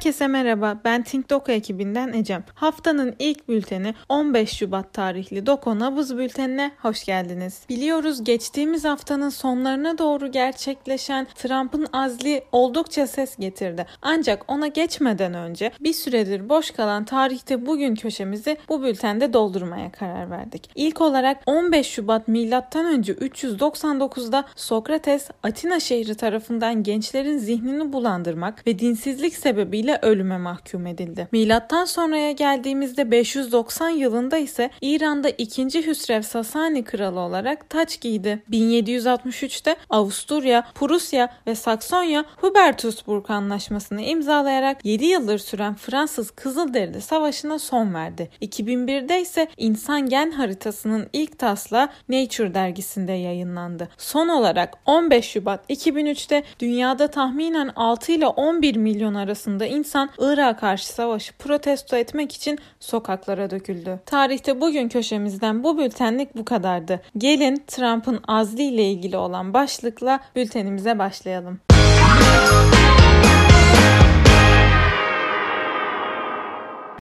Herkese merhaba, ben Think Doko ekibinden Ecem. Haftanın ilk bülteni 15 Şubat tarihli Doko Nabız bültenine hoş geldiniz. Biliyoruz geçtiğimiz haftanın sonlarına doğru gerçekleşen Trump'ın azli oldukça ses getirdi. Ancak ona geçmeden önce bir süredir boş kalan tarihte bugün köşemizi bu bültende doldurmaya karar verdik. İlk olarak 15 Şubat milattan önce 399'da Sokrates Atina şehri tarafından gençlerin zihnini bulandırmak ve dinsizlik sebebiyle ölüme mahkum edildi. Milattan sonraya geldiğimizde 590 yılında ise İran'da 2. Hüsrev Sasani kralı olarak taç giydi. 1763'te Avusturya, Prusya ve Saksonya Hubertusburg anlaşmasını imzalayarak 7 yıldır süren Fransız Kızılderili Savaşı'na son verdi. 2001'de ise insan gen haritasının ilk taslağı Nature dergisinde yayınlandı. Son olarak 15 Şubat 2003'te dünyada tahminen 6 ile 11 milyon arasında insan Irak'a karşı savaşı protesto etmek için sokaklara döküldü. Tarihte bugün köşemizden bu bültenlik bu kadardı. Gelin Trump'ın azli ile ilgili olan başlıkla bültenimize başlayalım.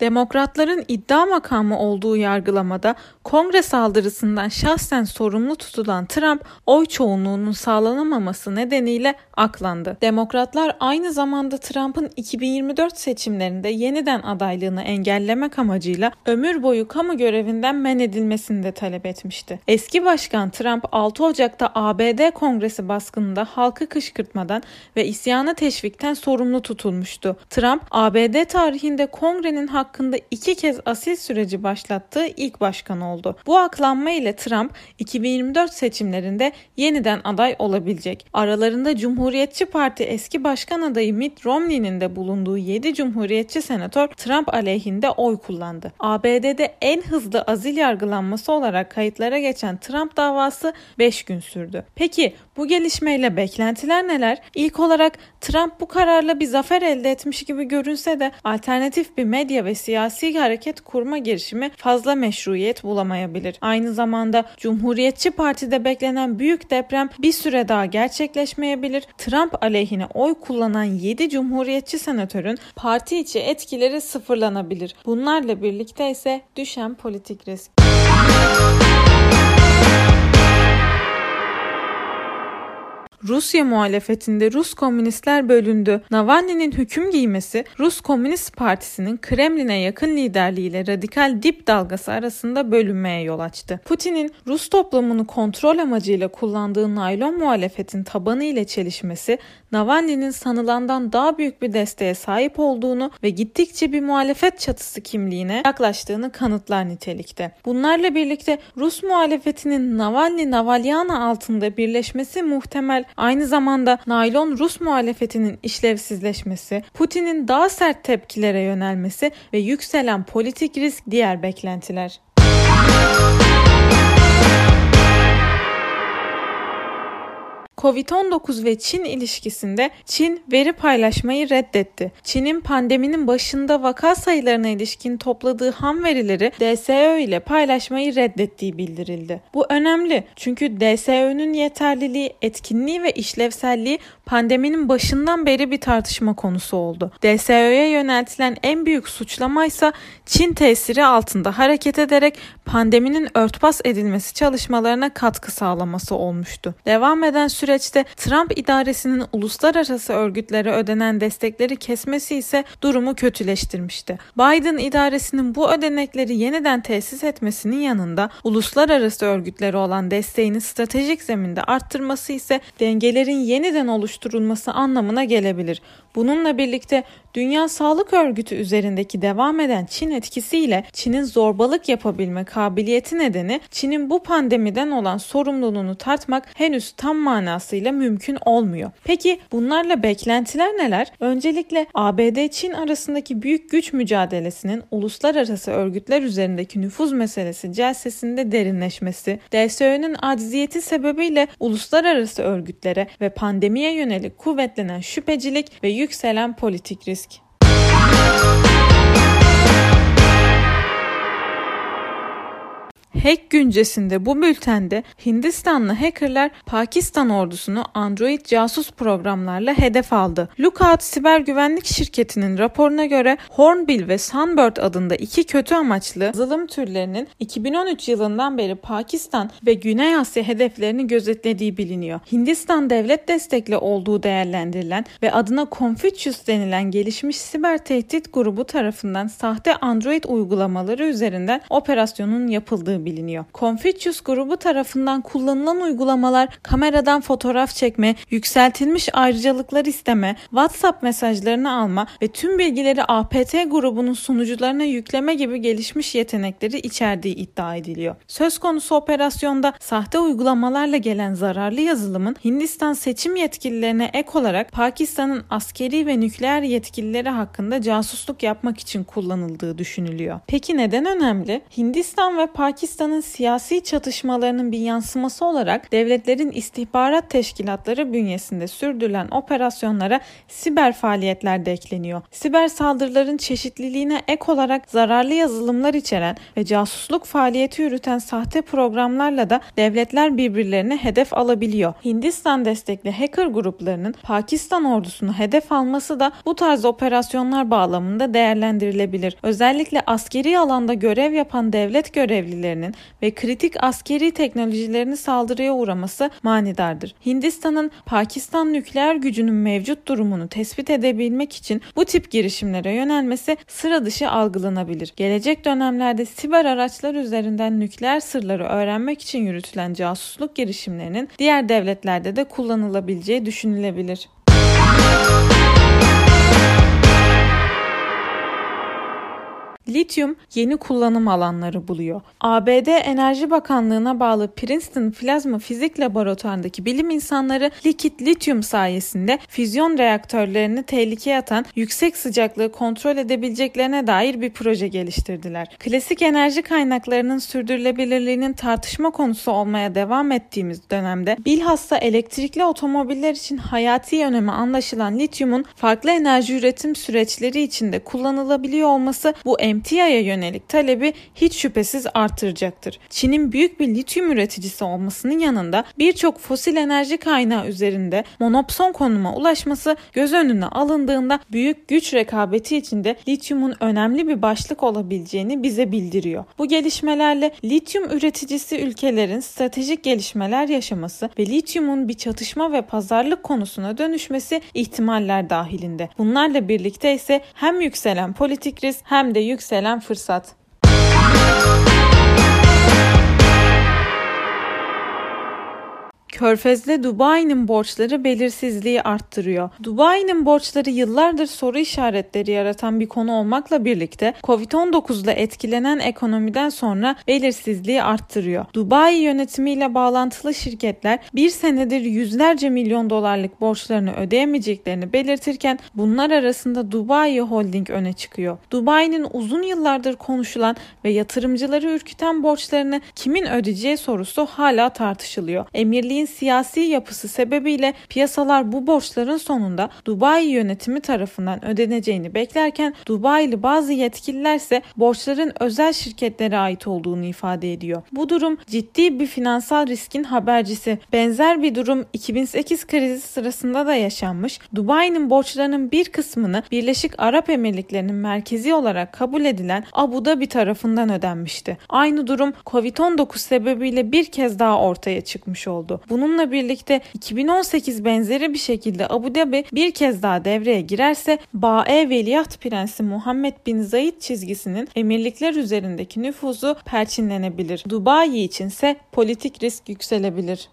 Demokratların iddia makamı olduğu yargılamada kongre saldırısından şahsen sorumlu tutulan Trump oy çoğunluğunun sağlanamaması nedeniyle aklandı. Demokratlar aynı zamanda Trump'ın 2024 seçimlerinde yeniden adaylığını engellemek amacıyla ömür boyu kamu görevinden men edilmesini de talep etmişti. Eski başkan Trump 6 Ocak'ta ABD Kongresi baskınında halkı kışkırtmadan ve isyanı teşvikten sorumlu tutulmuştu. Trump ABD tarihinde kongrenin hakkı hakkında iki kez asil süreci başlattığı ilk başkan oldu. Bu aklanma ile Trump 2024 seçimlerinde yeniden aday olabilecek. Aralarında Cumhuriyetçi Parti eski başkan adayı Mitt Romney'nin de bulunduğu 7 Cumhuriyetçi senatör Trump aleyhinde oy kullandı. ABD'de en hızlı azil yargılanması olarak kayıtlara geçen Trump davası 5 gün sürdü. Peki bu gelişmeyle beklentiler neler? İlk olarak Trump bu kararla bir zafer elde etmiş gibi görünse de alternatif bir medya ve siyasi hareket kurma girişimi fazla meşruiyet bulamayabilir. Aynı zamanda Cumhuriyetçi Parti'de beklenen büyük deprem bir süre daha gerçekleşmeyebilir. Trump aleyhine oy kullanan 7 Cumhuriyetçi senatörün parti içi etkileri sıfırlanabilir. Bunlarla birlikte ise düşen politik risk. Rusya muhalefetinde Rus komünistler bölündü. Navalny'nin hüküm giymesi Rus Komünist Partisi'nin Kremlin'e yakın liderliğiyle radikal dip dalgası arasında bölünmeye yol açtı. Putin'in Rus toplumunu kontrol amacıyla kullandığı naylon muhalefetin tabanı ile çelişmesi Navalny'nin sanılandan daha büyük bir desteğe sahip olduğunu ve gittikçe bir muhalefet çatısı kimliğine yaklaştığını kanıtlar nitelikte. Bunlarla birlikte Rus muhalefetinin Navalny-Navalyana altında birleşmesi muhtemel aynı zamanda naylon Rus muhalefetinin işlevsizleşmesi, Putin'in daha sert tepkilere yönelmesi ve yükselen politik risk diğer beklentiler. Covid-19 ve Çin ilişkisinde Çin veri paylaşmayı reddetti. Çin'in pandeminin başında vaka sayılarına ilişkin topladığı ham verileri DSÖ ile paylaşmayı reddettiği bildirildi. Bu önemli çünkü DSÖ'nün yeterliliği, etkinliği ve işlevselliği pandeminin başından beri bir tartışma konusu oldu. DSÖ'ye yöneltilen en büyük suçlama ise Çin tesiri altında hareket ederek pandeminin örtbas edilmesi çalışmalarına katkı sağlaması olmuştu. Devam eden süreçte Trump idaresinin uluslararası örgütlere ödenen destekleri kesmesi ise durumu kötüleştirmişti. Biden idaresinin bu ödenekleri yeniden tesis etmesinin yanında uluslararası örgütlere olan desteğini stratejik zeminde arttırması ise dengelerin yeniden oluşturulması anlamına gelebilir. Bununla birlikte Dünya Sağlık Örgütü üzerindeki devam eden Çin etkisiyle Çin'in zorbalık yapabilme kabiliyeti nedeni Çin'in bu pandemiden olan sorumluluğunu tartmak henüz tam manasıyla mümkün olmuyor. Peki bunlarla beklentiler neler? Öncelikle ABD-Çin arasındaki büyük güç mücadelesinin uluslararası örgütler üzerindeki nüfuz meselesi celsesinde derinleşmesi, DSÖ'nün acziyeti sebebiyle uluslararası örgütlere ve pandemiye yönelik kuvvetlenen şüphecilik ve yükselen politik risk Hack güncesinde bu bültende Hindistanlı hackerlar Pakistan ordusunu Android casus programlarla hedef aldı. Lookout siber güvenlik şirketinin raporuna göre Hornbill ve Sunbird adında iki kötü amaçlı yazılım türlerinin 2013 yılından beri Pakistan ve Güney Asya hedeflerini gözetlediği biliniyor. Hindistan devlet destekli olduğu değerlendirilen ve adına Confucius denilen gelişmiş siber tehdit grubu tarafından sahte Android uygulamaları üzerinden operasyonun yapıldığı biliniyor. Confucius grubu tarafından kullanılan uygulamalar kameradan fotoğraf çekme, yükseltilmiş ayrıcalıklar isteme, WhatsApp mesajlarını alma ve tüm bilgileri APT grubunun sunucularına yükleme gibi gelişmiş yetenekleri içerdiği iddia ediliyor. Söz konusu operasyonda sahte uygulamalarla gelen zararlı yazılımın Hindistan seçim yetkililerine ek olarak Pakistan'ın askeri ve nükleer yetkilileri hakkında casusluk yapmak için kullanıldığı düşünülüyor. Peki neden önemli? Hindistan ve Pakistan'ın siyasi çatışmalarının bir yansıması olarak devletlerin istihbarat teşkilatları bünyesinde sürdürülen operasyonlara siber faaliyetler de ekleniyor. Siber saldırıların çeşitliliğine ek olarak zararlı yazılımlar içeren ve casusluk faaliyeti yürüten sahte programlarla da devletler birbirlerine hedef alabiliyor. Hindistan destekli hacker gruplarının Pakistan ordusunu hedef alması da bu tarz operasyonlar bağlamında değerlendirilebilir. Özellikle askeri alanda görev yapan devlet görevlilerinin ve kritik askeri teknolojilerini saldırıya uğraması manidardır. Hindistan'ın Pakistan nükleer gücünün mevcut durumunu tespit edebilmek için bu tip girişimlere yönelmesi sıra dışı algılanabilir. Gelecek dönemlerde siber araçlar üzerinden nükleer sırları öğrenmek için yürütülen casusluk girişimlerinin diğer devletlerde de kullanılabileceği düşünülebilir. Lityum yeni kullanım alanları buluyor. ABD Enerji Bakanlığı'na bağlı Princeton Plazma Fizik Laboratuvarı'ndaki bilim insanları likit lityum sayesinde füzyon reaktörlerini tehlikeye atan yüksek sıcaklığı kontrol edebileceklerine dair bir proje geliştirdiler. Klasik enerji kaynaklarının sürdürülebilirliğinin tartışma konusu olmaya devam ettiğimiz dönemde bilhassa elektrikli otomobiller için hayati önemi anlaşılan lityumun farklı enerji üretim süreçleri içinde kullanılabiliyor olması bu emtia emtiaya yönelik talebi hiç şüphesiz artıracaktır. Çin'in büyük bir lityum üreticisi olmasının yanında birçok fosil enerji kaynağı üzerinde monopson konuma ulaşması göz önüne alındığında büyük güç rekabeti içinde lityumun önemli bir başlık olabileceğini bize bildiriyor. Bu gelişmelerle lityum üreticisi ülkelerin stratejik gelişmeler yaşaması ve lityumun bir çatışma ve pazarlık konusuna dönüşmesi ihtimaller dahilinde. Bunlarla birlikte ise hem yükselen politik risk hem de yükselen yükselen fırsat. Körfez'de Dubai'nin borçları belirsizliği arttırıyor. Dubai'nin borçları yıllardır soru işaretleri yaratan bir konu olmakla birlikte Covid-19 ile etkilenen ekonomiden sonra belirsizliği arttırıyor. Dubai yönetimiyle bağlantılı şirketler bir senedir yüzlerce milyon dolarlık borçlarını ödeyemeyeceklerini belirtirken bunlar arasında Dubai Holding öne çıkıyor. Dubai'nin uzun yıllardır konuşulan ve yatırımcıları ürküten borçlarını kimin ödeyeceği sorusu hala tartışılıyor. Emirliğin siyasi yapısı sebebiyle piyasalar bu borçların sonunda Dubai yönetimi tarafından ödeneceğini beklerken Dubai'li bazı yetkililer ise borçların özel şirketlere ait olduğunu ifade ediyor. Bu durum ciddi bir finansal riskin habercisi. Benzer bir durum 2008 krizi sırasında da yaşanmış. Dubai'nin borçlarının bir kısmını Birleşik Arap Emirlikleri'nin merkezi olarak kabul edilen Abu Dhabi tarafından ödenmişti. Aynı durum Covid-19 sebebiyle bir kez daha ortaya çıkmış oldu. Bununla birlikte 2018 benzeri bir şekilde Abu Dhabi bir kez daha devreye girerse Bae Veliaht Prensi Muhammed Bin Zayed çizgisinin emirlikler üzerindeki nüfuzu perçinlenebilir. Dubai içinse politik risk yükselebilir.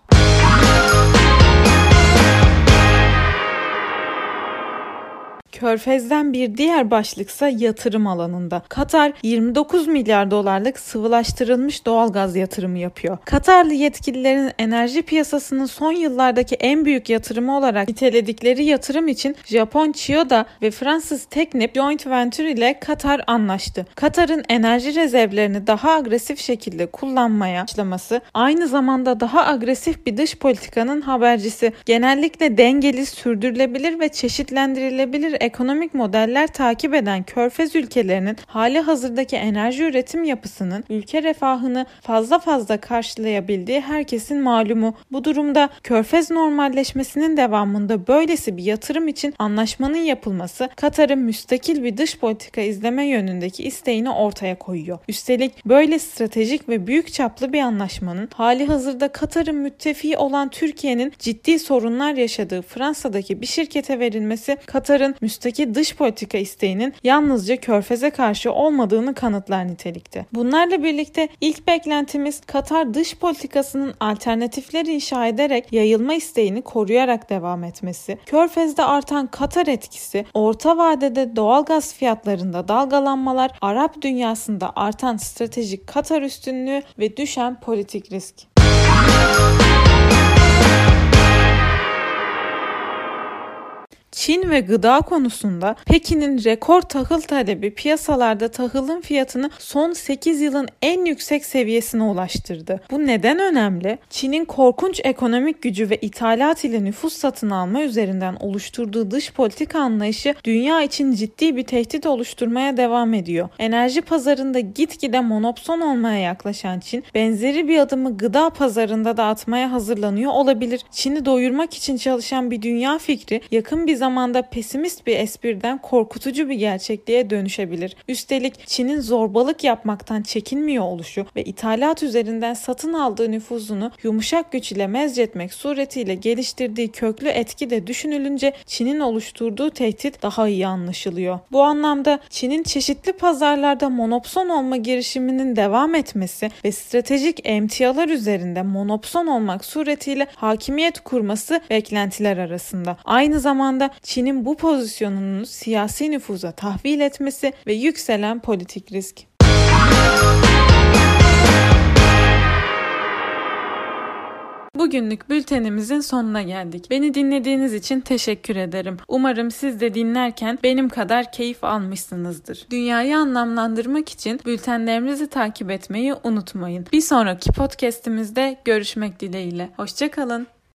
Körfez'den bir diğer başlıksa yatırım alanında. Katar 29 milyar dolarlık sıvılaştırılmış doğalgaz yatırımı yapıyor. Katarlı yetkililerin enerji piyasasının son yıllardaki en büyük yatırımı olarak niteledikleri yatırım için Japon Chiyoda ve Fransız Technip Joint Venture ile Katar anlaştı. Katar'ın enerji rezervlerini daha agresif şekilde kullanmaya başlaması aynı zamanda daha agresif bir dış politikanın habercisi. Genellikle dengeli, sürdürülebilir ve çeşitlendirilebilir ekonomik modeller takip eden körfez ülkelerinin hali hazırdaki enerji üretim yapısının ülke refahını fazla fazla karşılayabildiği herkesin malumu. Bu durumda körfez normalleşmesinin devamında böylesi bir yatırım için anlaşmanın yapılması Katar'ın müstakil bir dış politika izleme yönündeki isteğini ortaya koyuyor. Üstelik böyle stratejik ve büyük çaplı bir anlaşmanın hali hazırda Katar'ın müttefiği olan Türkiye'nin ciddi sorunlar yaşadığı Fransa'daki bir şirkete verilmesi Katar'ın müstakil dış politika isteğinin yalnızca Körfez'e karşı olmadığını kanıtlar nitelikte. Bunlarla birlikte ilk beklentimiz Katar dış politikasının alternatifler inşa ederek yayılma isteğini koruyarak devam etmesi. Körfez'de artan Katar etkisi, orta vadede doğal gaz fiyatlarında dalgalanmalar, Arap dünyasında artan stratejik Katar üstünlüğü ve düşen politik risk. Çin ve gıda konusunda Pekin'in rekor tahıl talebi piyasalarda tahılın fiyatını son 8 yılın en yüksek seviyesine ulaştırdı. Bu neden önemli? Çin'in korkunç ekonomik gücü ve ithalat ile nüfus satın alma üzerinden oluşturduğu dış politika anlayışı dünya için ciddi bir tehdit oluşturmaya devam ediyor. Enerji pazarında gitgide monopson olmaya yaklaşan Çin, benzeri bir adımı gıda pazarında da atmaya hazırlanıyor olabilir. Çin'i doyurmak için çalışan bir dünya fikri yakın bir zaman zamanda pesimist bir espriden korkutucu bir gerçekliğe dönüşebilir. Üstelik Çin'in zorbalık yapmaktan çekinmiyor oluşu ve ithalat üzerinden satın aldığı nüfuzunu yumuşak güç ile mezcetmek suretiyle geliştirdiği köklü etki de düşünülünce Çin'in oluşturduğu tehdit daha iyi anlaşılıyor. Bu anlamda Çin'in çeşitli pazarlarda monopson olma girişiminin devam etmesi ve stratejik emtialar üzerinde monopson olmak suretiyle hakimiyet kurması beklentiler arasında. Aynı zamanda Çin'in bu pozisyonunu siyasi nüfuza tahvil etmesi ve yükselen politik risk. Bugünlük bültenimizin sonuna geldik. Beni dinlediğiniz için teşekkür ederim. Umarım siz de dinlerken benim kadar keyif almışsınızdır. Dünyayı anlamlandırmak için bültenlerimizi takip etmeyi unutmayın. Bir sonraki podcast'imizde görüşmek dileğiyle. Hoşçakalın.